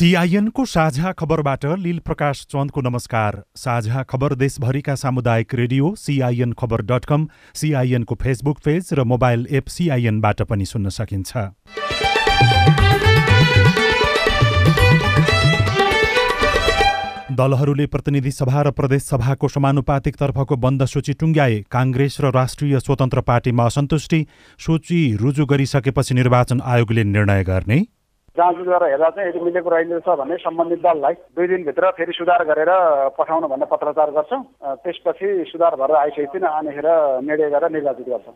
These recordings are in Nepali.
सिआइएनको साझा खबरबाट लील प्रकाश चन्दको नमस्कार। साझा खबर देशभरिका सामुदायिक रेडियो सिआइएन खबर डट कम सिआइएनको फेसबुक पेज र मोबाइल एप सिआइएनबाट पनि सुन्न सकिन्छ। दलहरूले प्रतिनिधि सभा र प्रदेश सभाको समानुपातिक तर्फको बन्द सूची टुङ्ग्याए। काङ्ग्रेस र राष्ट्रिय स्वतन्त्र पार्टीमा असन्तुष्टि सूची रुजु गरिसकेपछि निर्वाचन आयोगले निर्णय गर्ने। जाँच गरेर हेर्दा चाहिँ यदि मिलेको रहेछ भने सम्बन्धित दललाई दुई दिनभित्र फेरि सुधार गरेर पठाउनु भन्ने पत्रचार गर्छौँ। त्यसपछि सुधार भएर आइसकेपछि अनिखेर निर्णय गरेर निर्वाचित गर्छौँ।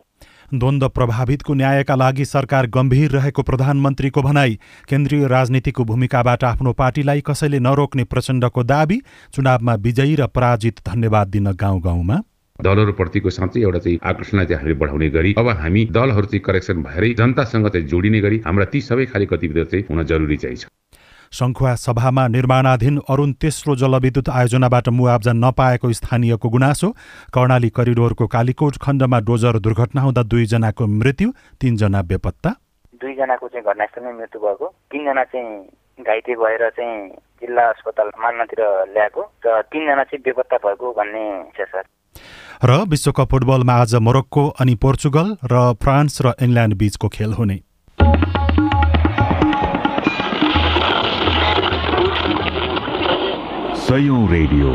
द्वन्द प्रभावितको न्यायका लागि सरकार गम्भीर रहेको प्रधानमन्त्रीको भनाई केन्द्रीय राजनीतिको भूमिकाबाट आफ्नो पार्टीलाई कसैले नरोक्ने प्रचण्डको दावी चुनावमा विजयी र पराजित धन्यवाद दिन गाउँ गाउँमा। दलहरूप्रतिको साँच्चै एउटा चाहिँ आकर्षणलाई चाहिँ हामीले बढाउने गरी अब हामी दलहरू चाहिँ करेक्सन भएरै जनतासँग चाहिँ जोडिने गरी हाम्रा ती सबै खाली गतिविधिहरू चाहिँ हुन जरुरी चाहिँ छ। सङ्खुवा सभामा निर्माणाधीन अरुण तेस्रो जलविद्युत आयोजनाबाट मुआब्जा नपाएको स्थानीयको गुनासो कर्णाली करिडोरको कालीकोट खण्डमा डोजर दुर्घटना हुँदा दुईजनाको मृत्यु तीनजना बेपत्ता। दुईजनाको चाहिँ घटनास्थलमै मृत्यु भएको। तिनजना चाहिँ घाइते भएर चाहिँ जिल्ला अस्पताल मान्नतिर ल्याएको र तिनजना चाहिँ बेपत्ता भएको भन्ने छ सर। र विश्वकप फुटबलमा आज मोरक्को अनि पोर्चुगल र फ्रान्स र इङ्ल्यान्ड बीचको खेल हुने। सयौं रेडियो।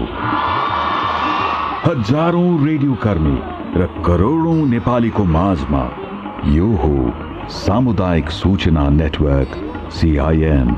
हजारौं रेडियो कर्मी र करोडौं नेपालीको माझमा यो हो सामुदायिक सूचना नेटवर्क सिआइएन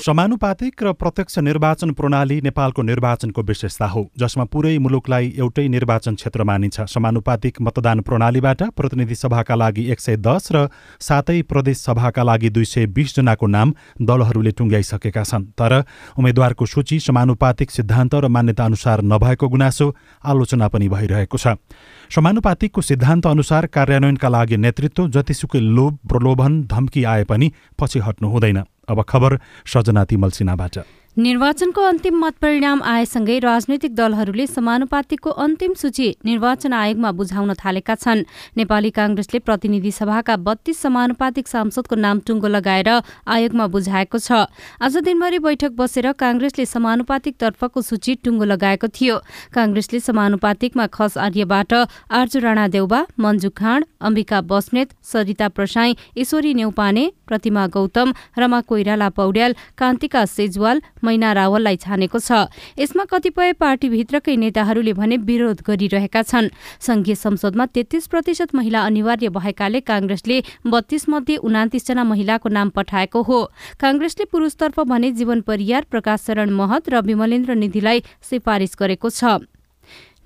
समानुपातिक र प्रत्यक्ष निर्वाचन प्रणाली नेपालको निर्वाचनको विशेषता हो जसमा पुरै मुलुकलाई एउटै निर्वाचन क्षेत्र मानिन्छ। समानुपातिक मतदान प्रणालीबाट प्रतिनिधि सभाका लागि एक सय दस र सातै प्रदेश सभाका लागि दुई सय बिसजनाको नाम दलहरूले टुङ्ग्याइसकेका छन्। तर उम्मेद्वारको सूची समानुपातिक सिद्धान्त र मान्यता अनुसार नभएको गुनासो आलोचना पनि भइरहेको छ। समानुपातिकको सिद्धान्त अनुसार कार्यान्वयनका लागि नेतृत्व जतिसुकै लोभ प्रलोभन धम्की आए पनि पछि हट्नु हुँदैन। अब खबर सजना तिमल सिन्हाबाट। निर्वाचनको अन्तिम मत परिणाम आएसँगै राजनैतिक दलहरूले समानुपातिकको अन्तिम सूची निर्वाचन आयोगमा बुझाउन थालेका छन्। नेपाली काङ्ग्रेसले प्रतिनिधि सभाका बत्तीस समानुपातिक सांसदको नाम टुङ्गो लगाएर आयोगमा बुझाएको छ। आज दिनभरि बैठक बसेर काङ्ग्रेसले समानुपातिक तर्फको सूची टुङ्गो लगाएको थियो। काङ्ग्रेसले समानुपातिकमा खस आर्यबाट आर्जु राणा देउबा मन्जु खाँड अम्बिका बस्नेत सरिता प्रसाई ईश्वरी नेउपाने प्रतिमा गौतम रमा कोइराला पौड्याल कान्तिका सेजवाल मैना रावललाई छानेको छ। यसमा कतिपय पार्टीभित्रकै नेताहरूले भने विरोध गरिरहेका छन्। संघीय संसदमा तेत्तीस प्रतिशत महिला अनिवार्य भएकाले काङ्ग्रेसले बत्तीस मध्ये उनातिसजना महिलाको नाम पठाएको हो। काङ्ग्रेसले पुरूषतर्फ भने जीवन परियार प्रकाश शरण महत र विमलेन्द्र निधिलाई सिफारिस गरेको छ।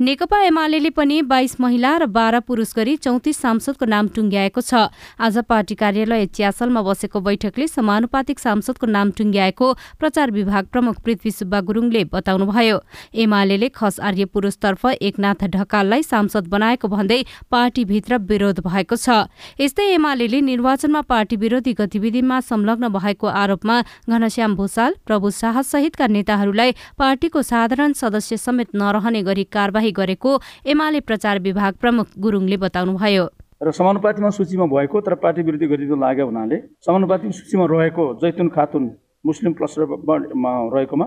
नेकपा एमाले पनि बाइस महिला र बाह्र पुरूष गरी चौतिस सांसदको नाम टुङ्ग्याएको छ। आज पार्टी कार्यालय च्यासलमा बसेको बैठकले समानुपातिक सांसदको नाम टुङ्ग्याएको प्रचार विभाग प्रमुख पृथ्वी सुब्बा गुरूङले बताउनुभयो। एमाले खस आर्य पुरूषतर्फ एकनाथ ढकाललाई सांसद बनाएको भन्दै पार्टीभित्र विरोध भएको छ। यस्तै एमाले निर्वाचनमा पार्टी विरोधी गतिविधिमा संलग्न भएको आरोपमा घनश्याम भूषाल प्रभु शाह सहितका नेताहरूलाई पार्टीको साधारण सदस्य समेत नरहने गरी कारवाही कारवाही गरेको एमाले प्रचार विभाग प्रमुख गुरुङले बताउनुभयो। र समानुपातिमा सूचीमा भएको तर पार्टी विरोधी गरिदिनु लाग्यो हुनाले समानुपातिक सूचीमा रहेको जैतुन खातुन मुस्लिम क्लस्टरमा रहेकोमा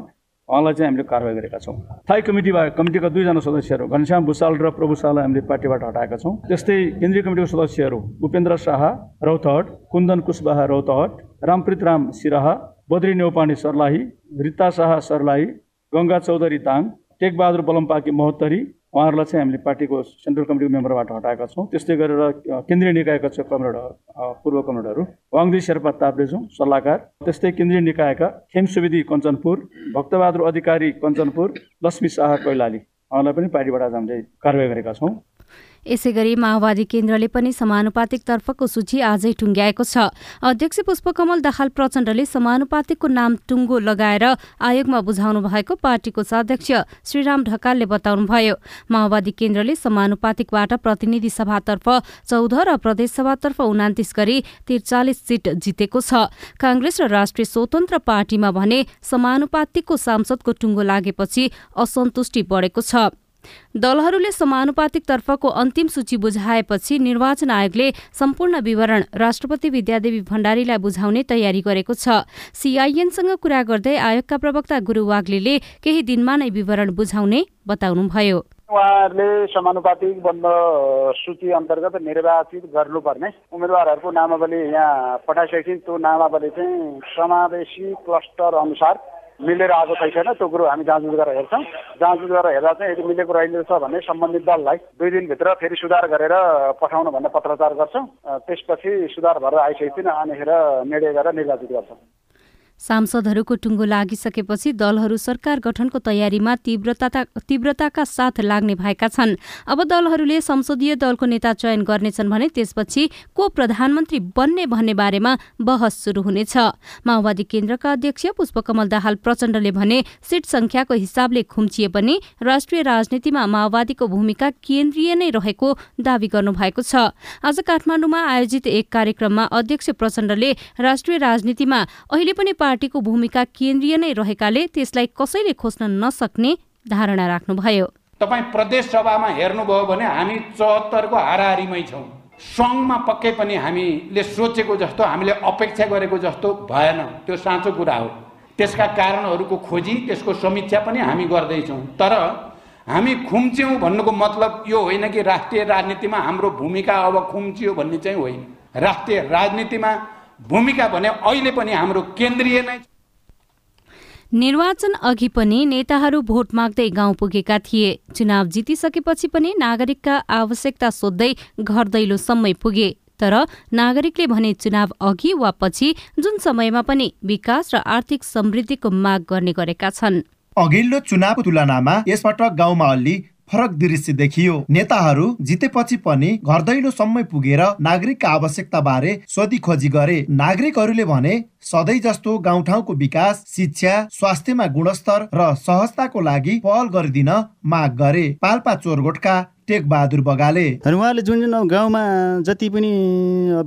उहाँलाई चाहिँ हामीले कारवाही गरेका छौँ। थाई कमिटी कमिटीका दुईजना सदस्यहरू घनश्याम भूषाल र प्रभु शाहलाई हामीले पार्टीबाट हटाएका छौँ। त्यस्तै केन्द्रीय कमिटीको सदस्यहरू उपेन्द्र शाह रौतहट कुन्दन कुशवाहा रौतहट रामप्रीत राम सिराहा बद्री नेौपाने सर्लाही रिता शाह सर्लाही गङ्गा चौधरी ताङ टेकबहादुर बलम्पाकी महोत्तरी उहाँहरूलाई चाहिँ हामीले पार्टीको सेन्ट्रल कमिटीको मेम्बरबाट हटाएका छौँ। त्यस्तै गरेर केन्द्रीय निकायका छ कमरेड पूर्व कमरेडहरू। वाङदी शेर्पा ताप्लेजुङ सल्लाहकार। त्यस्तै केन्द्रीय निकायका खेम सुवेदी कञ्चनपुर भक्तबहादुर अधिकारी कञ्चनपुर लक्ष्मी शाह कैलाली उहाँलाई पनि पार्टीबाट हामीले कारवाही गरेका छौँ। यसै गरी माओवादी केन्द्रले पनि समानुपातिक तर्फको सूची आजै टुङ्ग्याएको छ। अध्यक्ष पुष्पकमल दाहाल प्रचण्डले समानुपातिकको नाम टुङ्गो लगाएर आयोगमा बुझाउनु भएको पार्टीको अध्यक्ष श्रीराम ढकालले बताउनुभयो। माओवादी केन्द्रले समानुपातिकबाट प्रतिनिधि सभातर्फ चौध र प्रदेशसभातर्फ उनातिस गरी त्रिचालिस सिट जितेको छ। कांग्रेस र राष्ट्रिय स्वतन्त्र पार्टीमा भने समानुपातिकको सांसदको टुङ्गो लागेपछि असन्तुष्टि बढेको छ। दलहरूले समानुपातिक तर्फको अन्तिम सूची बुझाएपछि निर्वाचन आयोगले सम्पूर्ण विवरण राष्ट्रपति विद्यादेवी भण्डारीलाई बुझाउने तयारी गरेको छ। सीआईएनसँग कुरा गर्दै आयोगका प्रवक्ता गुरू वाग्लीले केही दिनमा नै विवरण बुझाउने बताउनुभयो। उहाँहरूले समानुपातिक बन्द सूची अन्तर्गत निर्वाचित गर्नुपर्ने। उम्मेद्वारहरूको नामावली यहाँ पठाइसकेपछि त्यो नामावली चाहिँ समावेशी क्लस्टर अनुसार मिलेर आएको छैन त्यो कुरो हामी जाँचबुझ गरेर हेर्छौँ। जाँचबुझ गरेर हेर्दा चाहिँ यदि मिलेको रहेछ भने सम्बन्धित दललाई दुई दिनभित्र फेरि सुधार गरेर पठाउनु भन्ने पत्रचार गर्छौँ। त्यसपछि सुधार भएर आइसकेपछि अनिखेर निर्णय गरेर निर्वाचित गर्छौँ। सांसदहरूको टुङ्गो लागिसकेपछि दलहरू सरकार गठनको तयारीमा तीव्रता तीव्रताका साथ लाग्ने भएका छन्। अब दलहरूले संसदीय दलको नेता चयन गर्नेछन् भने त्यसपछि को प्रधानमन्त्री बन्ने भन्ने बारेमा बहस शुरू हुनेछ। माओवादी केन्द्रका अध्यक्ष पुष्पकमल दाहाल प्रचण्डले भने सीट संख्याको हिसाबले खुम्चिए पनि राष्ट्रिय राजनीतिमा माओवादीको भूमिका केन्द्रीय नै रहेको दावी गर्नुभएको छ। आज काठमाडौँमा आयोजित एक कार्यक्रममा अध्यक्ष प्रचण्डले राष्ट्रिय राजनीतिमा अहिले पनि पार्टीको भूमिका केन्द्रीय नै रहेकाले त्यसलाई कसैले खोज्न नसक्ने धारणा राख्नुभयो। तपाईँ प्रदेश सभामा हेर्नुभयो भने हामी चौहत्तरको हाराहारीमै छौँ। सङ्घमा पक्कै पनि हामीले सोचेको जस्तो हामीले अपेक्षा गरेको जस्तो भएन। त्यो साँचो कुरा हो। त्यसका कारणहरूको खोजी त्यसको समीक्षा पनि हामी गर्दैछौँ। तर हामी खुम्च्यौँ भन्नुको मतलब यो होइन कि राष्ट्रिय राजनीतिमा हाम्रो भूमिका अब खुम्चियो भन्ने चाहिँ होइन। राष्ट्रिय राजनीतिमा भूमिका भने अहिले पनि हाम्रो केन्द्रीय नै निर्वाचन अघि पनि नेताहरू भोट माग्दै गाउँ पुगेका थिए। चुनाव जितिसकेपछि पनि नागरिकका आवश्यकता सोध्दै घर दैलोसम्मै पुगे। तर नागरिकले भने चुनाव अघि वा पछि जुन समयमा पनि विकास र आर्थिक समृद्धिको माग गर्ने गरेका छन्। अघिल्लो चुनावको तुलनामा यसपटक गाउँमा अलि फरक दृश्य देखियो। नेताहरू जितेपछि पनि घर दैलोसम्मै पुगेर नागरिकका आवश्यकता बारे सोधी खोजी गरे। नागरिकहरूले भने सधैँ जस्तो गाउँठाउँको विकास शिक्षा स्वास्थ्यमा गुणस्तर र सहजताको लागि पहल गरिदिन माग गरे। पाल्पा चोरगोटका टेक बहादुर बगाले अनि उहाँले जुन जुन गाउँमा जति पनि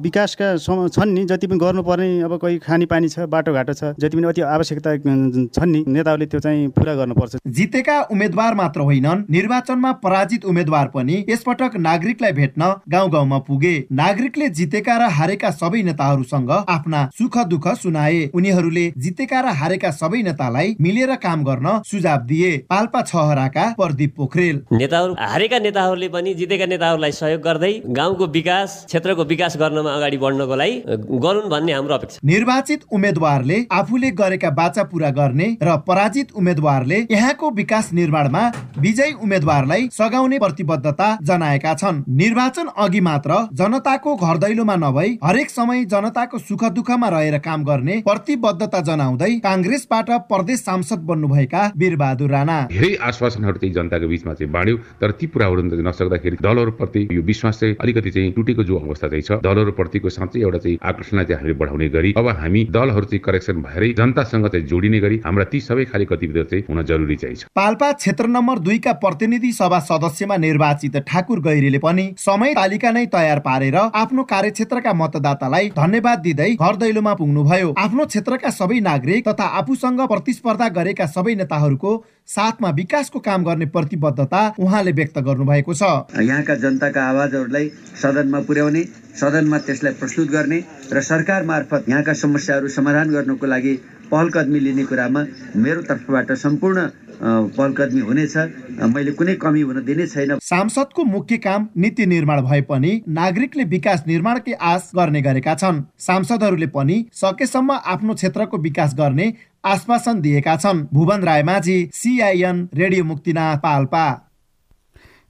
विकासका छन् नि जति पनि गर्नुपर्ने अब कोही खानेपानी छ बाटोघाटो छ जति पनि अति आवश्यकता छन् नि नेताहरूले त्यो चाहिँ पुरा गर्नुपर्छ। जितेका उम्मेद्वार मात्र होइनन् निर्वाचनमा पराजित उम्मेद्वार पनि यसपटक नागरिकलाई भेट्न गाउँ गाउँमा पुगे। नागरिकले जितेका र हारेका सबै नेताहरूसँग आफ्ना सुख दुःख सुनाए। उनीहरूले जितेका र हारेका सबै नेतालाई मिलेर काम गर्न सुझाव दिए। पाल्पा छहराका प्रदीप पोखरेल। नेताहरू हारेका नेताहरू नेताहरूले पनि जितेका नेताहरूलाई सहयोग गर्दै गाउँको विकास क्षेत्रको विकास गर्नमा अगाडि बढ्नको लागि गरून् भन्ने हाम्रो अपेक्षा निर्वाचित उम्मेद्वारले आफूले गरेका बाचा पुरा गर्ने र पराजित उम्मेद्वारले यहाँको विकास निर्माणमा विजयी उम्मेद्वारलाई सघाउने प्रतिबद्धता जनाएका छन्। निर्वाचन अघि मात्र जनताको घर दैलोमा नभई हरेक समय जनताको सुख दुःखमा रहेर काम गर्ने प्रतिबद्धता जनाउँदै काङ्ग्रेसबाट प्रदेश सांसद बन्नुभएका वीरबहादुर राणा। धेरै आश्वासनहरू चाहिँ जनताको बिचमा चाहिँ बाँड्यो तर ती पुरा नसक्दाखेरि दलहरूप्रति यो विश्वास चाहिँ अलिकति चाहिँ टुटेको जो अवस्था चाहिँ छ दलहरूप्रतिको साँच्चै एउटा चाहिँ आकर्षणलाई चाहिँ हामीले बढाउने गरी अब हामी दलहरू चाहिँ करेक्सन भएरै जनतासँग चाहिँ जोडिने गरी हाम्रा ती सबै खाले गतिविधिहरू चाहिँ हुन जरुरी चाहिँ छ। पाल्पा क्षेत्र नम्बर दुईका प्रतिनिधि सभा सदस्यमा निर्वाचित ठाकुर गैरीले पनि समय तालिका नै तयार पारेर आफ्नो कार्यक्षेत्रका मतदातालाई धन्यवाद दिँदै घर दैलोमा पुग्नुभयो। आफ्नो क्षेत्रका सबै नागरिक तथा आफूसँग प्रतिस्पर्धा गरेका सबै नेताहरूको साथमा विकासको काम गर्ने प्रतिबद्धता उहाँले व्यक्त गर्नुभएको छ। यहाँका जनताका आवाजहरूलाई सदनमा पुर्याउने सदनमा त्यसलाई प्रस्तुत गर्ने र सरकार मार्फत यहाँका समस्याहरू समाधान गर्नुको लागि पहल कदमी लिने कुरामा मेरो तर्फबाट सम्पूर्ण पहलकदमी हुनेछ। मैले कुनै कमी हुन दिने छैन। सांसदको मुख्य काम नीति निर्माण भए पनि नागरिकले विकास निर्माणकै आश गर्ने गरेका छन्। सांसदहरूले पनि सकेसम्म आफ्नो क्षेत्रको विकास गर्ने आश्वासन दिएका छन्। Bhuwan Raimajhi CIN radio Muktinath Palpa.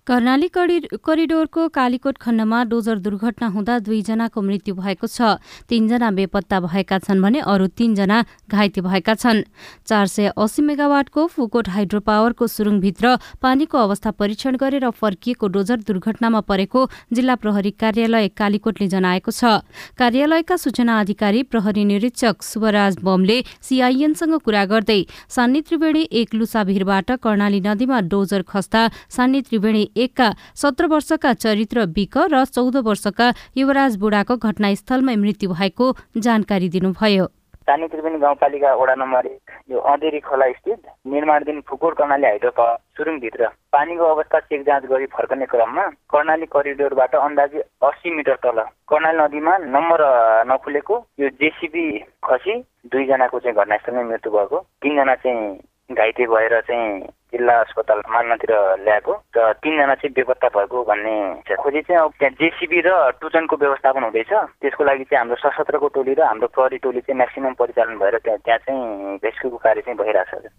Karnali करिडोरको कालीकोट खण्डमा डोजर दुर्घटना हुँदा दुईजनाको मृत्यु भएको छ। तीनजना बेपत्ता भएका छन् भने अरू तीनजना घाइते भएका छन्। चार सय अस्सी मेगावाटको फुकोट हाइड्रो पावरको सुरुङभित्र पानीको अवस्था परीक्षण गरेर फर्किएको डोजर दुर्घटनामा परेको जिल्ला प्रहरी कार्यालय कालीकोटले जनाएको छ। कार्यालयका सूचना अधिकारी प्रहरी निरीक्षक शुभराज बमले सीआईएनसँग कुरा गर्दै सान्नी त्रिवेणी एक लुसा भिरबाट कर्णाली नदीमा डोजर खस्दा सान्नी त्रिवेणी एकका सत्र वर्षका चरित्र विक र चौध वर्षका युवराज बुढाको घटनास्थलमै मृत्यु भएको जानकारी दिनुभयो। सानी त्रिवेणी गाउँपालिका वडा नम्बर एक यो अँधेरी खोला स्थित निर्माणधीन फुकोर कर्णाली हाइड्रो पावर सुरुङभित्र पानीको अवस्था चेक जाँच गरी फर्कने क्रममा कर्णाली करिडोरबाट अन्दाजी अस्सी मिटर तल कर्णाली नदीमा नम्बर नखुलेको यो जेसिबी खसी दुईजनाको चाहिँ घटनास्थलमै मृत्यु भएको तिनजना चाहिँ घाइते भएर चाहिँ जिल्ला अस्पताल मान्नतिर ल्याएको र तिनजना चाहिँ बेपत्ता भएको भन्ने खोजी चाहिँ अब त्यहाँ जेसिबी र टुचनको व्यवस्थापन हुँदैछ। त्यसको लागि चाहिँ हाम्रो सशस्त्रको टोली र हाम्रो प्रहरी टोली चाहिँ म्याक्सिमम् परिचालन भएर त्यहाँ त्यहाँ चाहिँ रेस्क्युको कार्य चाहिँ भइरहेको छ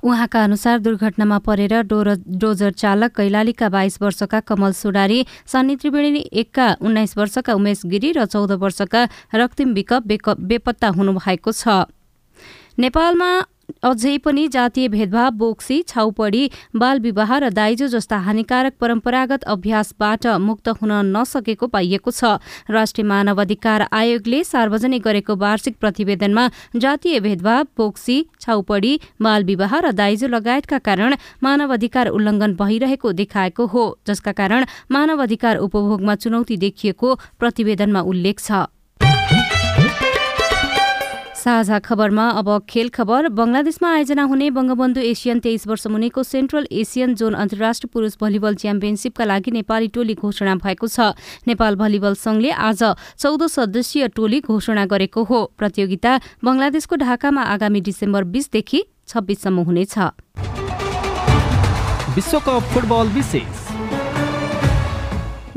उहाँका अनुसार दुर्घटनामा परेर डोर डोजर चालक कैलालीका बाइस वर्षका कमल सुडारी सन्नी त्रिवेणी एकका उन्नाइस वर्षका उमेश गिरी र चौध वर्षका रक्तिम विकप बेपत्ता हुनुभएको छ। नेपालमा अझै पनि जातीय भेदभाव बोक्सी छाउपडी बाल विवाह र दाइजो जस्ता हानिकारक परम्परागत अभ्यासबाट मुक्त हुन नसकेको पाइएको छ। राष्ट्रिय मानव अधिकार आयोगले सार्वजनिक गरेको वार्षिक प्रतिवेदनमा जातीय भेदभाव बोक्सी छाउपडी बाल विवाह र दाइजो लगायतका कारण मानव अधिकार उल्लंघन भइरहेको देखाएको हो जसका कारण मानव अधिकार उपभोगमा चुनौती देखिएको प्रतिवेदनमा उल्लेख छ। साझा खबरमा अब खेल खबर। बंगलादेशमा आयोजना हुने बंगबन्धु एसियन तेइस वर्ष मुनिको सेन्ट्रल एसियन जोन अन्तर्राष्ट्रिय पुरुष भलिबल च्याम्पियनसिपका लागि नेपाली टोली घोषणा भएको छ। नेपाल भलिबल संघले आज चौध सदस्यीय टोली घोषणा गरेको हो। प्रतियोगिता बंगलादेशको ढाकामा आगामी डिसेम्बर बीसदेखि छब्बीससम्म हुनेछ। विश्वकप फुटबल विशेष।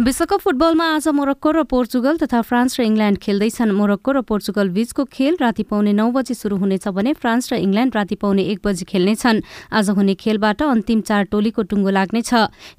विश्वकप फुटबलमा आज मोरक्को र पोर्चुगल तथा फ्रान्स र इङ्ल्याण्ड खेल्दैछन्। मोरक्को र पोर्चुगल बीचको खेल राति पाउने नौ बजी शुरू हुनेछ भने फ्रान्स र इङ्ल्याण्ड राति पाउने एक बजी खेल्नेछन्। आज हुने खेलबाट अन्तिम चार टोलीको टुङ्गो लाग्नेछ।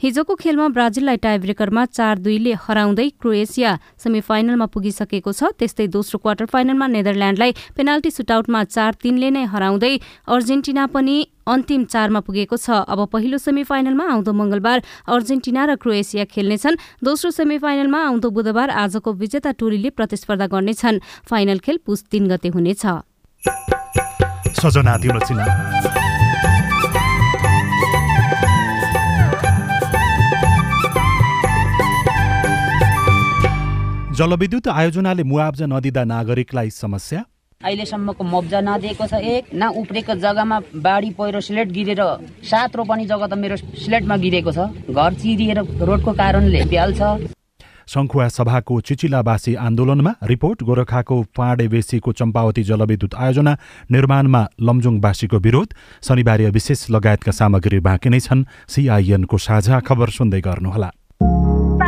हिजोको खेलमा ब्राजिललाई टाइब्रेकरमा चार दुईले हराउँदै क्रोएसिया सेमी फाइनलमा पुगिसकेको छ। त्यस्तै दोस्रो क्वार्टर फाइनलमा नेदरल्याण्डलाई पेनाल्टी सुटआउटमा चार तीनले नै हराउँदै अर्जेन्टिना पनि अन्तिम चारमा पुगेको छ। अब पहिलो सेमी फाइनलमा आउँदो मंगलबार अर्जेन्टिना र क्रोएसिया खेल्नेछन्। दोस्रो सेमी फाइनलमा आउँदो बुधबार आजको विजेता टोलीले प्रतिस्पर्धा गर्नेछन्। फाइनल खेल पुस तीन गते हुनेछ। जलविद्युत आयोजनाले मुआब्जा नदिँदा नागरिकलाई समस्या? अहिलेसम्मको मुआब्जा नदिएको छ एक। न उप्रेको जग्गामा बाढी पहिरो स्लेट गिरेर सात रोपनी जग्गा त मेरो स्लेटमा गिरेको छ। घर चिरिएर रोडको कारणले छ सङ्खुवा सभाको चिचिलावासी आन्दोलनमा रिपोर्ट गोरखाको बेसीको चम्पावती जलविद्युत आयोजना निर्माणमा लमजुङवासीको विरोध। शनिबार विशेष लगायतका सामग्री बाँकी नै छन्। सिआइएनको साझा खबर सुन्दै गर्नुहोला।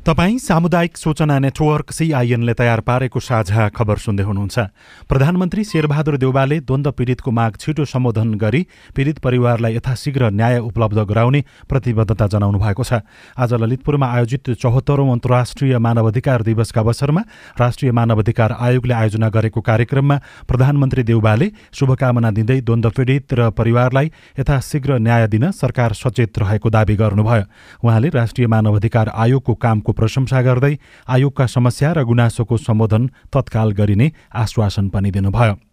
तपाईँ सामुदायिक सूचना नेटवर्क सिआइएनले तयार पारेको साझा खबर सुन्दै हुनुहुन्छ। प्रधानमन्त्री शेरबहादुर देउबाले द्वन्द पीडितको माग छिटो सम्बोधन गरी पीडित परिवारलाई यथाशीघ्र न्याय उपलब्ध गराउने प्रतिबद्धता जनाउनु भएको छ। आज ललितपुरमा आयोजित चौहत्तरौं अन्तर्राष्ट्रिय मानवाधिकार दिवसका अवसरमा राष्ट्रिय मानवाधिकार आयोगले आयोजना गरेको कार्यक्रममा प्रधानमन्त्री देउबाले शुभकामना दिँदै द्वन्द पीडित र परिवारलाई यथाशीघ्र न्याय दिन सरकार सचेत रहेको दावी गर्नुभयो। उहाँले राष्ट्रिय मानवाधिकार आयोगको कामको प्रशंसा गर्दै आयोगका समस्या र गुनासोको सम्बोधन तत्काल गरिने आश्वासन पनि दिनुभयो।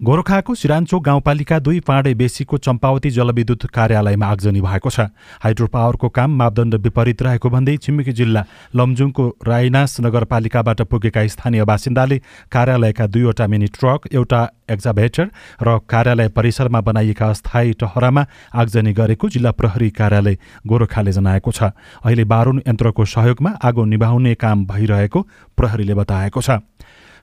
गोरखाको सिरान्चोक गाउँपालिका दुई पाँडे बेसीको चम्पावती जलविद्युत कार्यालयमा आगजनी भएको छ। हाइड्रो पावरको काम मापदण्ड विपरीत रहेको भन्दै छिमेकी जिल्ला लमजुङको राइनास नगरपालिकाबाट पुगेका स्थानीय बासिन्दाले कार्यालयका दुईवटा मिनी ट्रक एउटा एक्जाभेटर र कार्यालय परिसरमा बनाइएका अस्थायी टहरामा आगजनी गरेको जिल्ला प्रहरी कार्यालय गोरखाले जनाएको छ। अहिले बारुन यन्त्रको सहयोगमा आगो निभाउने काम भइरहेको प्रहरीले बताएको छ।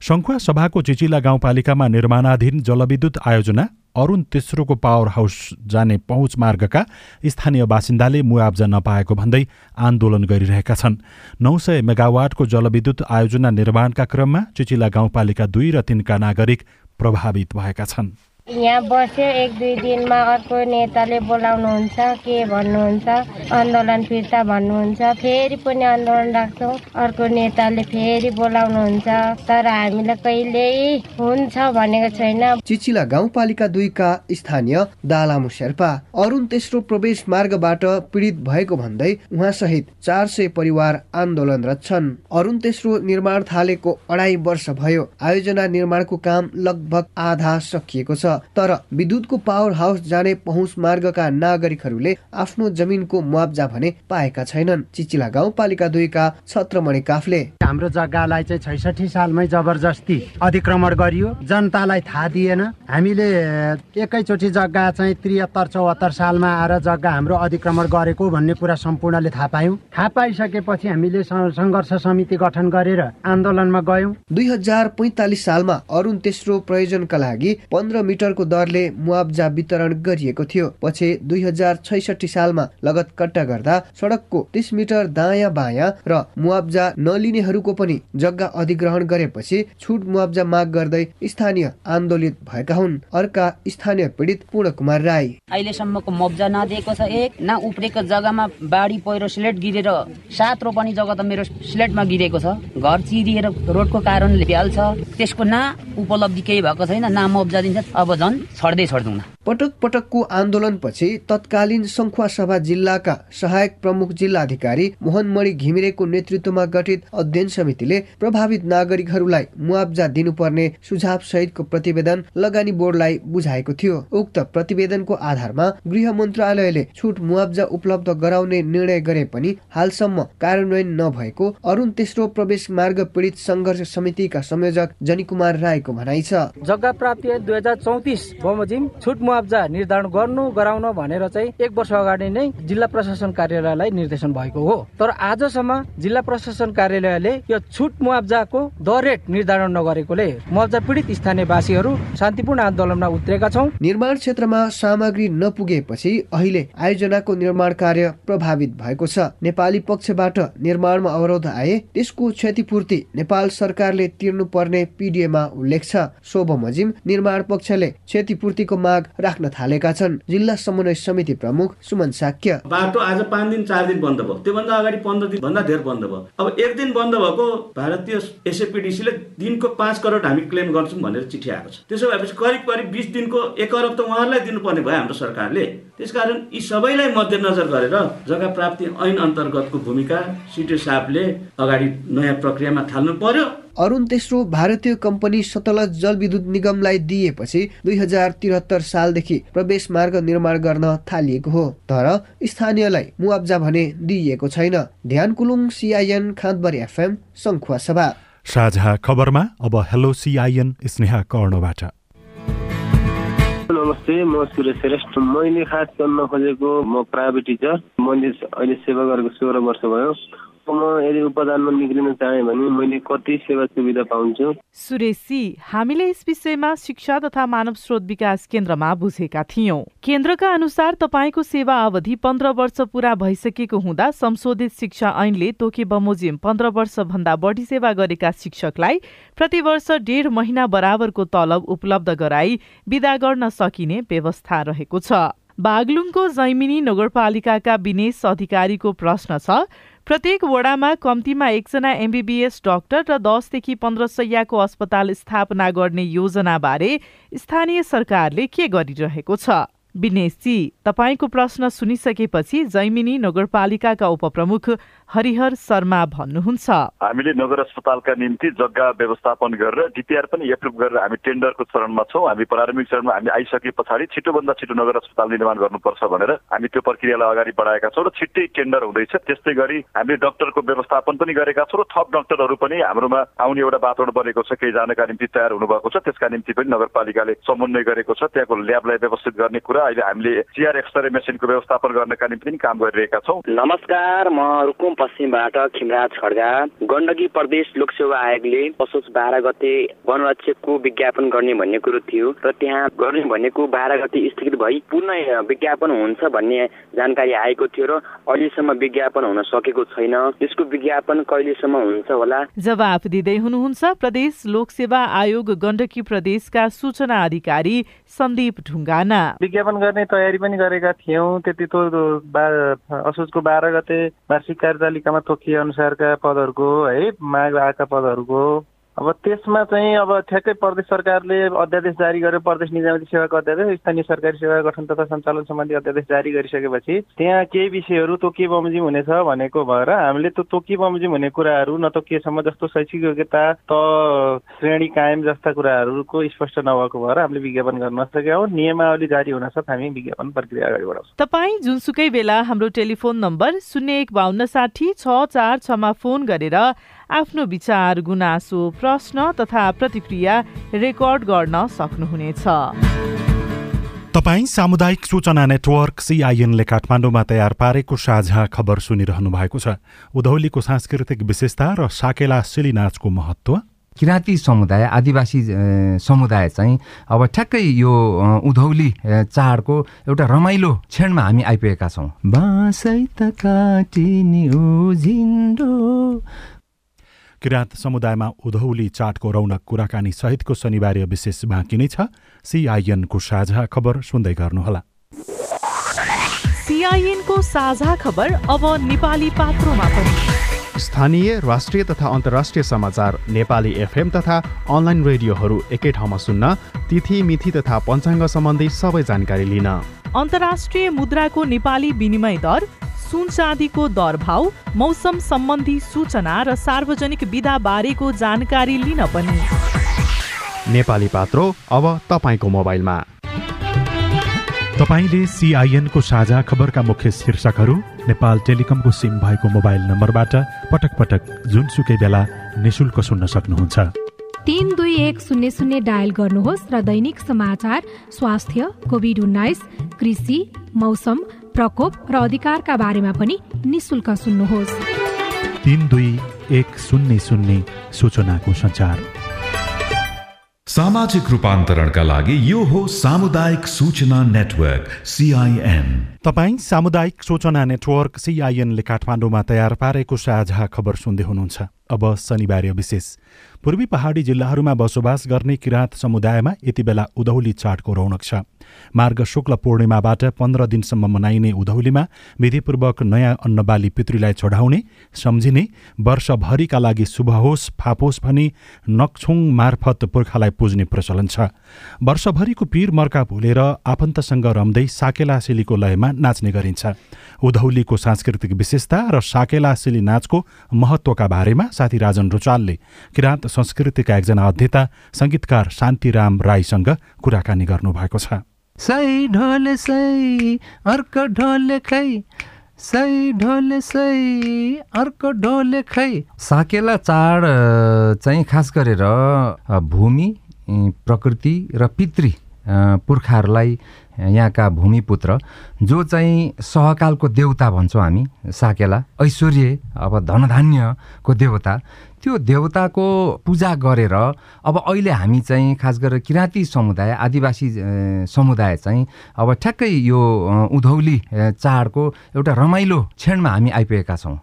सङ्खुवा सभाको चिचिला गाउँपालिकामा निर्माणाधीन जलविद्युत आयोजना अरुण तेस्रोको पावर हाउस जाने पहुँच मार्गका स्थानीय बासिन्दाले मुआब्जा नपाएको भन्दै आन्दोलन गरिरहेका छन्। नौ सय मेगावाटको जलविद्युत आयोजना निर्माणका क्रममा चिचिला गाउँपालिका दुई र तिनका नागरिक प्रभावित भएका छन्। यहाँ बस्यो एक दुई दिनमा अर्को नेताले बोलाउनुहुन्छ के भन्नुहुन्छ आन्दोलन फिर्ता भन्नुहुन्छ फेरि पनि आन्दोलन राख्छौँ। अर्को नेताले फेरि बोलाउनुहुन्छ तर हामीलाई कहिल्यै हुन्छ भनेको छैन। चिचिला गाउँपालिका दुईका स्थानीय दालामु शेर्पा अरुण तेस्रो प्रवेश मार्गबाट पीडित भएको भन्दै उहाँ सहित चार सय परिवार आन्दोलनरत छन्। अरुण तेस्रो निर्माण थालेको अढाई वर्ष भयो। आयोजना निर्माणको काम लगभग आधा सकिएको छ। तर विद्युतको पावर हाउस जाने पहुँच मार्गका नागरिकहरूले आफ्नो जमिनको मुआब्जा भने पाएका छैनन्। चिचिला गाउँपालिका दुईका छत्रमणि काफले। हाम्रो जग्गालाई चाहिँ छैसठी सालमै जबरजस्ती अतिक्रमण गरियो। जनतालाई थाहा दिएन। हामीले एकैचोटि जग्गा चाहिँ त्रिहत्तर चौहत्तर सालमा आएर जग्गा हाम्रो अतिक्रमण गरेको भन्ने कुरा सम्पूर्णले थाहा पायौँ। थाहा पाइसकेपछि हामीले सङ्घर्ष समिति गठन गरेर आन्दोलनमा गयौँ। दुई हजार पैँतालिस सालमा अरुण तेस्रो प्रयोजनका लागि पन्ध्र मिटरको दरले मुआब्जा वितरण गरिएको थियो। पछि दुई हजार छैसठी सालमा लगत कट्टा गर्दा सडकको तिस मिटर दायाँ बायाँ र मुआब्जा नलिनेहरूको पनि जग्गा अधिग्रहण गरेपछि छुट मुआब्जा माग गर्दै स्थानीय आन्दोलित भएका हुन्। अर्का स्थानीय पीडित पूर्ण कुमार राई। अहिलेसम्मको मुआब्जा नदिएको छ एक न उप्रेको जग्गामा बाढी पहिरो स्लेट गिरेर सात रोपनी जग्गा त मेरो स्लेटमा गिरेको छ। घर चिरिएर रोडको कारणले भ्याल्छ त्यसको न उपलब्धि केही भएको छैन न मुआब्जा दिन्छ। अब झन् छड्दै छड्दैनौँ पटक पटकको आन्दोलनपछि तत्कालीन सङ्खुवा सभा जिल्लाका सहायक प्रमुख जिल्ला अधिकारी मोहनमणि घिमिरेको नेतृत्वमा गठित अध्ययन समितिले प्रभावित नागरिकहरूलाई मुआब्जा दिनुपर्ने सुझाव सहितको प्रतिवेदन लगानी बोर्डलाई बुझाएको थियो। उक्त प्रतिवेदनको आधारमा गृह मन्त्रालयले छुट मुआब्जा उपलब्ध गराउने निर्णय गरे पनि हालसम्म कार्यान्वयन नभएको अरुण तेस्रो प्रवेश मार्ग पीडित सङ्घर्ष समितिका संयोजक जनिकुमार राईको भनाइ छ। जग्गा प्राप्ति दुई हजार चौतिस बमोजिम छुट मुआब्जा निर्धारण गर्नु गराउन भनेर चाहिँ एक वर्ष अगाडि नै जिल्ला प्रशासन कार्यालयलाई निर्देशन भएको हो। तर आजसम्म जिल्ला प्रशासन कार्यालयले यो छुट मुआब्जाको दर रेट निर्धारण नगरेकोले मुआब्जा पीडित स्थानीयवासीहरू शान्तिपूर्ण आन्दोलनमा उत्रेका छौँ। निर्माण क्षेत्रमा सामग्री नपुगेपछि अहिले आयोजनाको निर्माण कार्य प्रभावित भएको छ। नेपाली पक्षबाट निर्माणमा अवरोध आए त्यसको क्षतिपूर्ति नेपाल सरकारले तिर्नुपर्ने पिडिएमा उल्लेख छ। मजिम निर्माण पक्षले क्षतिपूर्तिको माग राख्न थालेका छन्। जिल्ला समन्वय समिति प्रमुख सुमन साक्य। बाटो आज पाँच दिन चार दिन बन्द भयो। त्योभन्दा अगाडि पन्ध्र दिन भन्दा धेर बन्द भयो। अब एक दिन बन्द भएको भारतीय एसएपिडिसीले दिनको पाँच करोड हामी क्लेम गर्छौँ भनेर चिठी आएको छ। त्यसो भएपछि करिब करिब बिस दिनको एक अरब त उहाँहरूलाई दिनुपर्ने भयो हाम्रो सरकारले। त्यसकारण यी सबैलाई मध्यनजर गरेर जग्गा प्राप्ति ऐन अन्तर्गतको भूमिका सिटे साहबले अगाडि नयाँ प्रक्रियामा थाल्नु पर्यो। अरुण तेस्रो भारतीय कम्पनी सतलज जलविद्युत निगमलाई दिएपछि दुई हजार त्रिहत्तर सालदेखि प्रवेश मार्ग निर्माण गर्न थालिएको हो। तर स्थानीयलाई मुआब्जा भने दिइएको छैन। Dhyan Kulung CIN Khandbari FM Sankhuwasabha. साझा खबरमा अब हेलो सिआइएन स्नेहा कर्णबाट। नमस्ते म सुरेश श्रेष्ठ। मैले खास गर्न खोजेको म प्राइभेट टिचर। मैले अहिले सेवा गरेको सोह्र वर्ष भयो। म यदि उपदानमा चाहे भने मैले कति सेवा सुविधा पाउँछु? सुरेशी हामीले यस विषयमा शिक्षा तथा मानव स्रोत विकास केन्द्रमा बुझेका थियौं। केन्द्रका अनुसार तपाईँको सेवा अवधि पन्ध्र वर्ष पूरा भइसकेको हुँदा संशोधित शिक्षा ऐनले तोके बमोजिम पन्ध्र वर्ष भन्दा बढी सेवा गरेका शिक्षकलाई प्रति वर्ष डेढ महिना बराबरको तलब उपलब्ध गराई विदा गर्न सकिने व्यवस्था रहेको छ। बागलुङको जैमिनी नगरपालिकाका विनेश अधिकारीको प्रश्न छ प्रत्येक वडामा कम्तीमा एकजना एमबिबिएस डाक्टर र दसदेखि पन्ध्र सयको अस्पताल स्थापना गर्ने योजनाबारे स्थानीय सरकारले के गरिरहेको छ? विनेशजी तपाईँको प्रश्न सुनिसकेपछि जैमिनी नगरपालिकाका उपप्रमुख हरिहर शर्मा भन्नुहुन्छ। हामीले नगर अस्पतालका निम्ति जग्गा व्यवस्थापन गरेर डिपिआर पनि एप्रुभ गरेर हामी टेन्डरको चरणमा छौँ। हामी प्रारम्भिक चरणमा हामी आइसके पछाडि छिटोभन्दा छिटो नगर अस्पताल निर्माण गर्नुपर्छ भनेर हामी त्यो प्रक्रियालाई अगाडि बढाएका छौँ र छिट्टै टेन्डर हुँदैछ। त्यस्तै गरी हामीले डक्टरको व्यवस्थापन पनि गरेका छौँ र थप डक्टरहरू पनि हाम्रोमा आउने एउटा वातावरण बनेको छ केही जानका निम्ति तयार हुनुभएको छ। त्यसका निम्ति पनि नगरपालिकाले समन्वय गरेको छ। त्यहाँको ल्याबलाई व्यवस्थित गर्ने कुरा अहिले हामीले सिआर एक्सरे मेसिनको व्यवस्थापन गर्नका निम्ति पनि काम गरिरहेका छौँ। नमस्कार म रुकुम पश्चिमबाट खिमराज खड्गा गण्डकी प्रदेश लोकसेवा आयोगले असोज बाह्र गते वनरक्षकको विज्ञापन गर्ने भन्ने कुरो थियो र त्यहाँ गर्ने भनेको बाह्र गते स्थगित भई पुनः विज्ञापन हुन्छ भन्ने जानकारी आएको थियो र अहिलेसम्म विज्ञापन हुन सकेको छैन। यसको विज्ञापन कहिलेसम्म हुन्छ होला? जवाफ दिँदै हुनुहुन्छ प्रदेश लोकसेवा आयोग गण्डकी प्रदेशका सूचना अधिकारी सन्दीप ढुङ्गाना। विज्ञापन गर्ने तयारी पनि गरेका थियौँ। त्यति तो असोजको बाह्र गते वार्षिक कार्यतालिकामा तोकिए अनुसारका पदहरूको है माग आएका पदहरूको अब त्यसमा चाहिँ अब ठ्याक्कै प्रदेश सरकारले अध्यादेश जारी गरेर प्रदेश निजामती सेवाको अध्यादेश स्थानीय सरकारी सेवा गठन तथा सञ्चालन सम्बन्धी अध्यादेश जारी गरिसकेपछि त्यहाँ केही विषयहरू तोकिए बमोजिम हुनेछ भनेको भएर हामीले त्यो तोकिए बमोजिम हुने कुराहरू नतोकिएसम्म जस्तो शैक्षिक योग्यता त श्रेणी कायम जस्ता कुराहरूको स्पष्ट नभएको भएर हामीले विज्ञापन गर्न नसकेका हौँ नियमावली जारी हुन साथ हामी विज्ञापन प्रक्रिया अगाडि बढाउँछौँ। तपाईँ जुनसुकै बेला हाम्रो टेलिफोन नम्बर शून्य एक बाहन्न साठी छ चार छमा फोन गरेर आफ्नो विचार गुनासो प्रश्न तथा प्रतिक्रिया रेकर्ड गर्न सक्नुहुनेछ। तपाईँ सामुदायिक सूचना नेटवर्क सिआइएनले काठमाडौँमा तयार पारेको साझा खबर सुनिरहनु भएको छ। उधौलीको सांस्कृतिक विशेषता र साकेला सिली नाचको महत्व किराँती समुदाय आदिवासी समुदाय चाहिँ अब ठ्याक्कै यो उधौली चाडको एउटा रमाइलो क्षणमा हामी आइपुगेका छौँ। बाँसै त काटिने किराँत समुदायमा उधौली चाटको रौनक कुराकानी सहितको शनिबार विशेष बाँकी नै छ। सिआइएनको साझा खबर सुन्दै गर्नुहोला। सिआइएनको साझा खबर अब नेपाली पात्रोमा पनि। स्थानीय राष्ट्रिय तथा अन्तर्राष्ट्रिय समाचार नेपाली एफएम तथा अनलाइन रेडियोहरू एकै ठाउँमा सुन्न तिथि मिथि तथा पञ्चाङ्ग सम्बन्धी सबै जानकारी लिन। अन्तर्राष्ट्रिय मुद्राको नेपाली विनिमय दर सुन चाँदीको दर भाउ मौसम सम्बन्धी सूचना र सार्वजनिक विधा बारेको जानकारी लिन पनि। नेपाली पात्रो अब तपाईँको मोबाइलमा। तपाईँले सिआइएनको साझा खबरका मुख्य शीर्षकहरू नेपाल टेलिकमको सिम भएको मोबाइल नम्बरबाट पटक पटक जुनसुकै बेला निशुल्क सुन्न सक्नुहुन्छ। तिन दुई एक शून्य शून्य डायल गर्नुहोस् र दैनिक समाचार स्वास्थ्य कोभिड उन्नाइस कृषि मौसम प्रकोप र अधिकारका बारेमा पनि निशुल्क सुन्नुहोस्। तिन दुई एक शून्य शून्य सूचनाको सञ्चार। सामाजिक रूपान्तरणका लागि यो हो सामुदायिक सूचना नेटवर्क सिआइएन तपाईँ सामुदायिक सूचना नेटवर्क सिआइएनले काठमाडौँमा तयार पारेको साझा खबर सुन्दै हुनुहुन्छ। अब शनिबार विशेष। पूर्वी पहाडी जिल्लाहरूमा बसोबास गर्ने किराँत समुदायमा यति बेला उधौली चाडको रौनक छ। मार्ग शुक्ल पूर्णिमाबाट पन्ध्र दिनसम्म मनाइने उधौलीमा विधिपूर्वक नयाँ अन्नबाली पितृलाई चढाउने सम्झिने वर्षभरिका लागि शुभ होस् फापोस् भनी नक्छुङ मार्फत पुर्खालाई पुज्ने प्रचलन छ। वर्षभरिको पीर मर्का भुलेर आफन्तसँग रम्दै साकेला सिलीको लयमा नाच्ने गरिन्छ। उधौलीको सांस्कृतिक विशेषता र साकेला सिली नाचको महत्वका बारेमा साथी राजन रुचालले किराँत संस्कृतिका एकजना अध्येता सङ्गीतकार शान्तिराम राईसँग कुराकानी गर्नुभएको छ। सै ढोले अर्को ढोले खै। सै ढोले सै अर्को ढोले खै। साकेला चाड चाहिँ खास गरेर भूमि प्रकृति र पितृ पुर्खाहरूलाई यहाँका भूमिपुत्र जो चाहिँ सहकालको देउता भन्छौँ हामी साकेला ऐश्वर्य अब धनधान्यको देवता त्यो देवताको पूजा गरेर अब अहिले हामी चाहिँ खास गरेर किराँती समुदाय आदिवासी समुदाय चाहिँ अब ठ्याक्कै यो उधौली चाडको एउटा रमाइलो क्षणमा हामी आइपुगेका छौँ।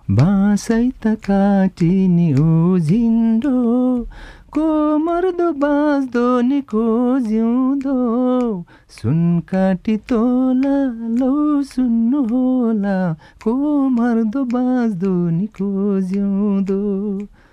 को मर्दो बाँच्दो निको जिउँदो। सुन काटी तोला लौ सुन्नु होला। को मर्दो बाँच्दो निको जिउँदो।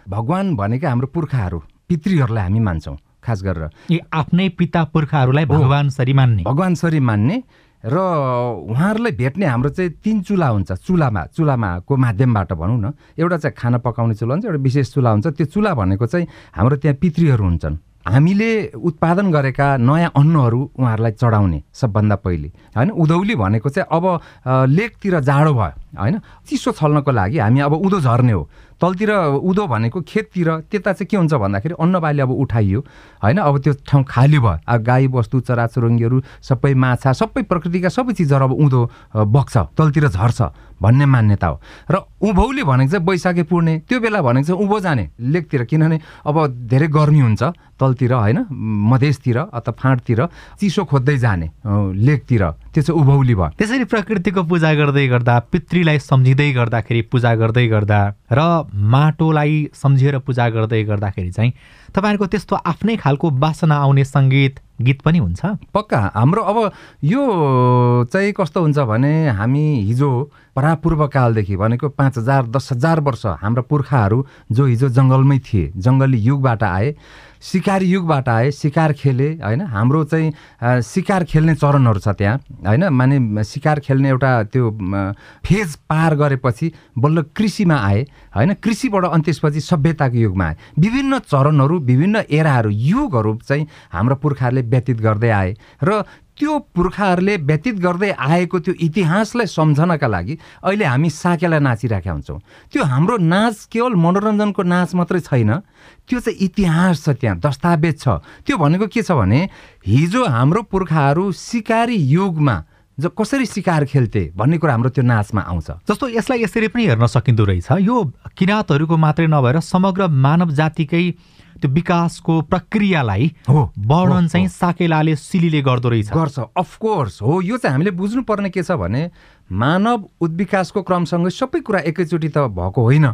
भगवान् भनेको हाम्रो पुर्खाहरू पितृहरूलाई हामी मान्छौँ खास गरेर। आफ्नै पिता पुर्खाहरूलाई भगवान् सरी मान्ने। भगवान् सरी मान्ने र उहाँहरूलाई भेट्ने हाम्रो चाहिँ तिन चुला हुन्छ। चुलामा चुलामाको माध्यमबाट भनौँ न। एउटा चाहिँ खाना पकाउने चुला हुन्छ एउटा विशेष चुला हुन्छ। त्यो चुला भनेको चाहिँ हाम्रो त्यहाँ पितृहरू हुन्छन्। हामीले उत्पादन गरेका नयाँ अन्नहरू उहाँहरूलाई चढाउने सबभन्दा पहिले। होइन उधौली भनेको चाहिँ अब लेकतिर जाडो भयो। होइन? चिसो छल्नको लागि हामी अब उँधो झर्ने हो। तलतिर उँधो भनेको खेततिर त्यता चाहिँ के हुन्छ भन्दाखेरि अन्न बाली अब उठाइयो। होइन? अब त्यो ठाउँ खाली भयो। अब गाई बस्तु चराचुरुङ्गीहरू सबै माछा सबै प्रकृतिका सबै चिजहरू अब उँधो बग्छ तलतिर झर्छ भन्ने मान्यता हो। र उँभौली भनेको चाहिँ बैशाखी पुर्ने त्यो बेला भनेको चाहिँ उँभो जाने लेकतिर। किनभने अब धेरै गर्मी हुन्छ तलतिर होइन? मधेसतिर अथवा फाँटतिर चिसो खोज्दै जाने लेकतिर। त्यो चाहिँ उभौली भयो। त्यसरी प्रकृतिको पूजा गर्दै गर्दा पितृलाई सम्झिँदै गर्दाखेरि पूजा गर्दै गर्दा र माटोलाई सम्झिएर पूजा गर्दै गर्दाखेरि चाहिँ तपाईँहरूको त्यस्तो आफ्नै खालको बासना आउने सङ्गीत गीत पनि हुन्छ? पक्का। हाम्रो अब यो चाहिँ कस्तो हुन्छ भने हामी हिजो परापूर्वकालदेखि भनेको पाँच हजार दस हजार वर्ष हाम्रा पुर्खाहरू जो हिजो जङ्गलमै थिए जङ्गली युगबाट आए सिकार युगबाट आए सिकार खेले होइन? हाम्रो चाहिँ सिकार खेल्ने चरणहरू छ त्यहाँ होइन? माने सिकार खेल्ने एउटा त्यो फेज पार गरेपछि बल्ल कृषिमा आए। होइन कृषिबाट अनि त्यसपछि सभ्यताको युगमा आए विभिन्न चरणहरू विभिन्न एराहरू युगहरू चाहिँ हाम्रो पुर्खाहरूले व्यतीत गर्दै आए र त्यो पुर्खाहरूले व्यतीत गर्दै आएको त्यो इतिहासलाई सम्झनका लागि अहिले हामी साकेला नाचिरहेका हुन्छौँ। त्यो हाम्रो नाच केवल मनोरञ्जनको नाच मात्रै छैन त्यो चाहिँ इतिहास छ त्यहाँ दस्तावेज छ। त्यो भनेको के छ भने हिजो हाम्रो पुर्खाहरू सिकारी युगमा जो कसरी सिकार खेल्थे भन्ने कुरा हाम्रो त्यो नाचमा आउँछ। जस्तो यसलाई यसरी पनि हेर्न सकिँदो रहेछ। यो किराँतहरूको मात्रै नभएर समग्र मानव जातिकै त्यो विकासको प्रक्रियालाई हो। वर्णन चाहिँ साकेलाले सिलीले गर्दो रहेछ। गर्छ। अफकोर्स हो। यो चाहिँ हामीले बुझ्नुपर्ने के छ भने मानव उद्विकासको क्रमसँगै सबै कुरा एकैचोटि त भएको होइन।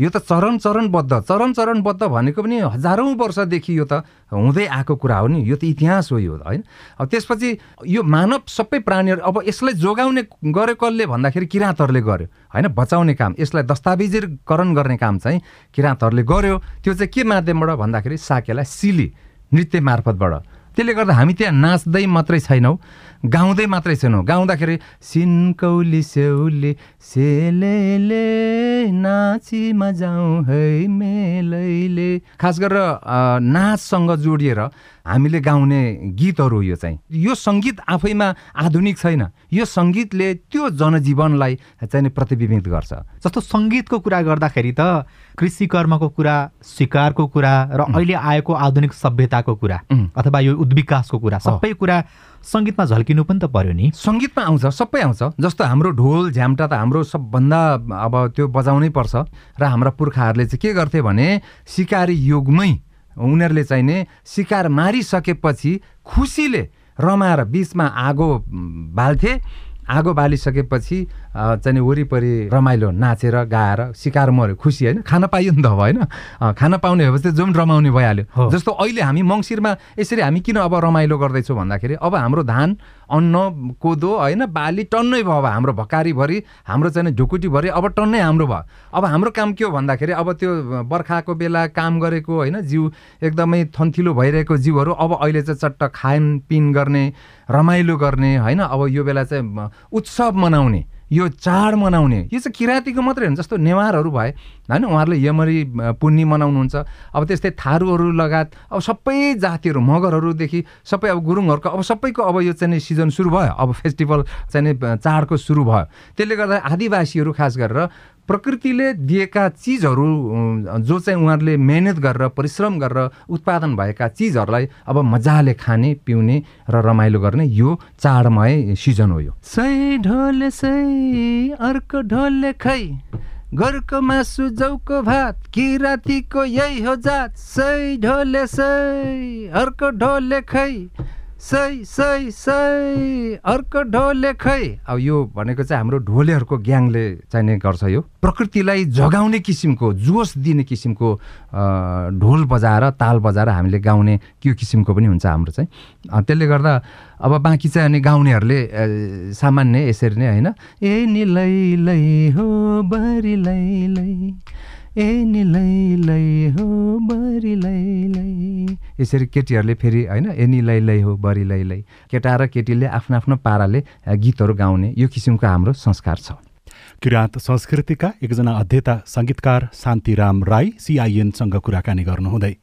यो त चरण चरणबद्ध चरण चरणबद्ध भनेको पनि हजारौँ वर्षदेखि यो त हुँदै आएको कुरा हो नि। यो त इतिहास हो यो होइन? अब त्यसपछि यो मानव सबै प्राणीहरू अब यसलाई जोगाउने गर्यो कसले भन्दाखेरि किराँतहरूले गर्यो होइन? बचाउने काम यसलाई दस्तावेजीकरण गर्ने काम चाहिँ किराँतहरूले गर्यो। त्यो चाहिँ के माध्यमबाट भन्दाखेरि साकेला सिली नृत्य मार्फतबाट त्यसले गर्दा हामी त्यहाँ नाच्दै मात्रै छैनौँ गाउँदै मात्रै छैनौँ। गाउँदाखेरि सिन्कौली स्याउली सेले नाचीमा जाउँ है मेलैले। खास गरेर नाचसँग जोडिएर हामीले गाउने गीतहरू यो चाहिँ। यो सङ्गीत आफैमा आधुनिक छैन। यो सङ्गीतले त्यो जनजीवनलाई चाहिँ प्रतिबिम्बित गर्छ। जस्तो सङ्गीतको कुरा गर्दाखेरि त कृषि कर्मको कुरा सिकारको कुरा र अहिले आएको आधुनिक सभ्यताको कुरा अथवा यो उद्विकासको कुरा सबै कुरा सङ्गीतमा झल्किनु पनि त पर्यो नि। सङ्गीतमा आउँछ सबै आउँछ। जस्तो हाम्रो ढोल झ्याम्टा त हाम्रो सबभन्दा अब त्यो बजाउनै पर्छ। र हाम्रा पुर्खाहरूले चाहिँ के गर्थे भने सिकारी युगमै उनीहरूले चाहिँ नि सिकार मारिसकेपछि खुसीले रमाएर बिचमा आगो बाल्थे आगो बालिसकेपछि चाहिँ वरिपरि रमाइलो नाचेर गाएर सिकार मऱ्यो खुसी होइन? खाना पाइयो नि त अब होइन? खाना पाउने भएपछि जो पनि रमाउने भइहाल्यो। जस्तो अहिले हामी मङ्सिरमा यसरी हामी किन अब रमाइलो गर्दैछौँ भन्दाखेरि अब हाम्रो धान अन्न कोदो होइन बाली टन्नै भयो अब हाम्रो भकारीभरि हाम्रो चाहिँ ढुकुटीभरि अब टन्नै हाम्रो भयो। अब हाम्रो काम के हो भन्दाखेरि अब त्यो बर्खाको बेला काम गरेको होइन जिउ एकदमै थन्थिलो भइरहेको जिउहरू अब अहिले चाहिँ चट्ट खानपिन गर्ने रमाइलो गर्ने होइन अब यो बेला चाहिँ उत्सव मनाउने यो चाड मनाउने यो चाहिँ किराँतीको मात्रै होइन जस्तो नेवारहरू भए होइन? उहाँहरूले यमरी पुन्नी मनाउनुहुन्छ। अब त्यस्तै थारूहरू लगायत अब सबै जातिहरू मगरहरूदेखि सबै अब गुरुङहरूको अब सबैको अब यो चाहिँ सिजन सुरु भयो। अब फेस्टिभल चाहिँ चाडको सुरु भयो। त्यसले गर्दा आदिवासीहरू खास गरेर प्रकृतिले दिएका चिजहरू जो चाहिँ उहाँहरूले मेहनत गरेर परिश्रम गरेर उत्पादन भएका चिजहरूलाई अब मजाले खाने पिउने र रमाइलो गर्ने यो चाडमय सिजन हो यो। सै ढोले सै अर्को ढोले खै। घरको मासु जौको भात किरातीको यही हो जात सै ढोले सै अर्को ढोले खै। सै सै सै अर्को ढोले खै। अब यो भनेको चाहिँ हाम्रो ढोलेहरूको ग्याङले चाहिने गर्छ यो। प्रकृतिलाई जगाउने किसिमको जोस दिने किसिमको ढोल बजाएर ताल बजाएर हामीले गाउने त्यो किसिमको पनि हुन्छ हाम्रो चाहिँ। त्यसले गर्दा अब बाँकी चाहिँ अनि गाउनेहरूले सामान्य यसरी नै होइन ए निलै लै हो बरी लै लै ए निलै लै हो बरी लै लै यसरी केटीहरूले फेरि होइन एनी लै लै हो बरी लै लै केटा र केटीले आफ्नो आफ्नो पाराले गीतहरू गाउने यो किसिमको हाम्रो संस्कार छ। किराँत संस्कृतिका एकजना अध्येता सङ्गीतकार शान्तिराम राई सिआइएनसँग कुराकानी गर्नुहुँदै।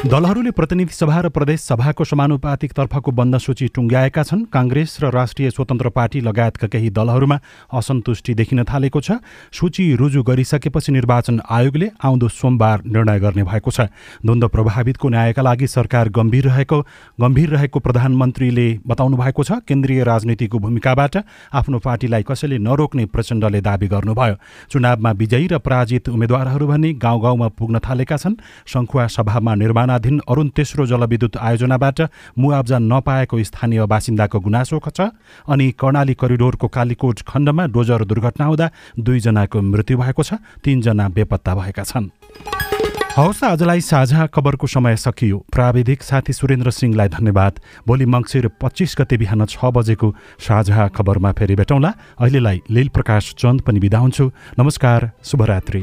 दलहरूले प्रतिनिधि सभा र प्रदेश सभाको समानुपातिक तर्फको बन्द सूची टुङ्ग्याएका छन्। काङ्ग्रेस र राष्ट्रिय स्वतन्त्र पार्टी लगायतका केही दलहरूमा असन्तुष्टि देखिन थालेको छ। सूची रुजु गरिसकेपछि निर्वाचन आयोगले आउँदो सोमबार निर्णय गर्ने भएको छ। द्वन्द्व प्रभावितको न्यायका लागि सरकार गम्भीर रहेको गम्भीर रहेको प्रधानमन्त्रीले बताउनु भएको छ। केन्द्रीय राजनीतिको भूमिकाबाट आफ्नो पार्टीलाई कसैले नरोक्ने प्रचण्डले दावी गर्नुभयो। चुनावमा विजयी र पराजित उम्मेद्वारहरू भने गाउँ गाउँमा पुग्न थालेका छन्। सङ्खुवा सभामा निर्माण निर्माणाधीन अरुण तेस्रो जलविद्युत आयोजनाबाट मुआब्जा नपाएको स्थानीय बासिन्दाको गुनासो छ अनि कर्णाली करिडोरको कालीकोट खण्डमा डोजर दुर्घटना हुँदा दुईजनाको मृत्यु भएको छ तीनजना बेपत्ता भएका छन्। हवस् आजलाई साझा खबरको समय सकियो। प्राविधिक साथी सुरेन्द्र सिंहलाई धन्यवाद। भोलि मङ्सिर पच्चिस गते बिहान छ बजेको साझा खबरमा फेरि भेटौँला। अहिलेलाई लील प्रकाश चन्द पनि बिदा हुन्छु। नमस्कार शुभरात्री।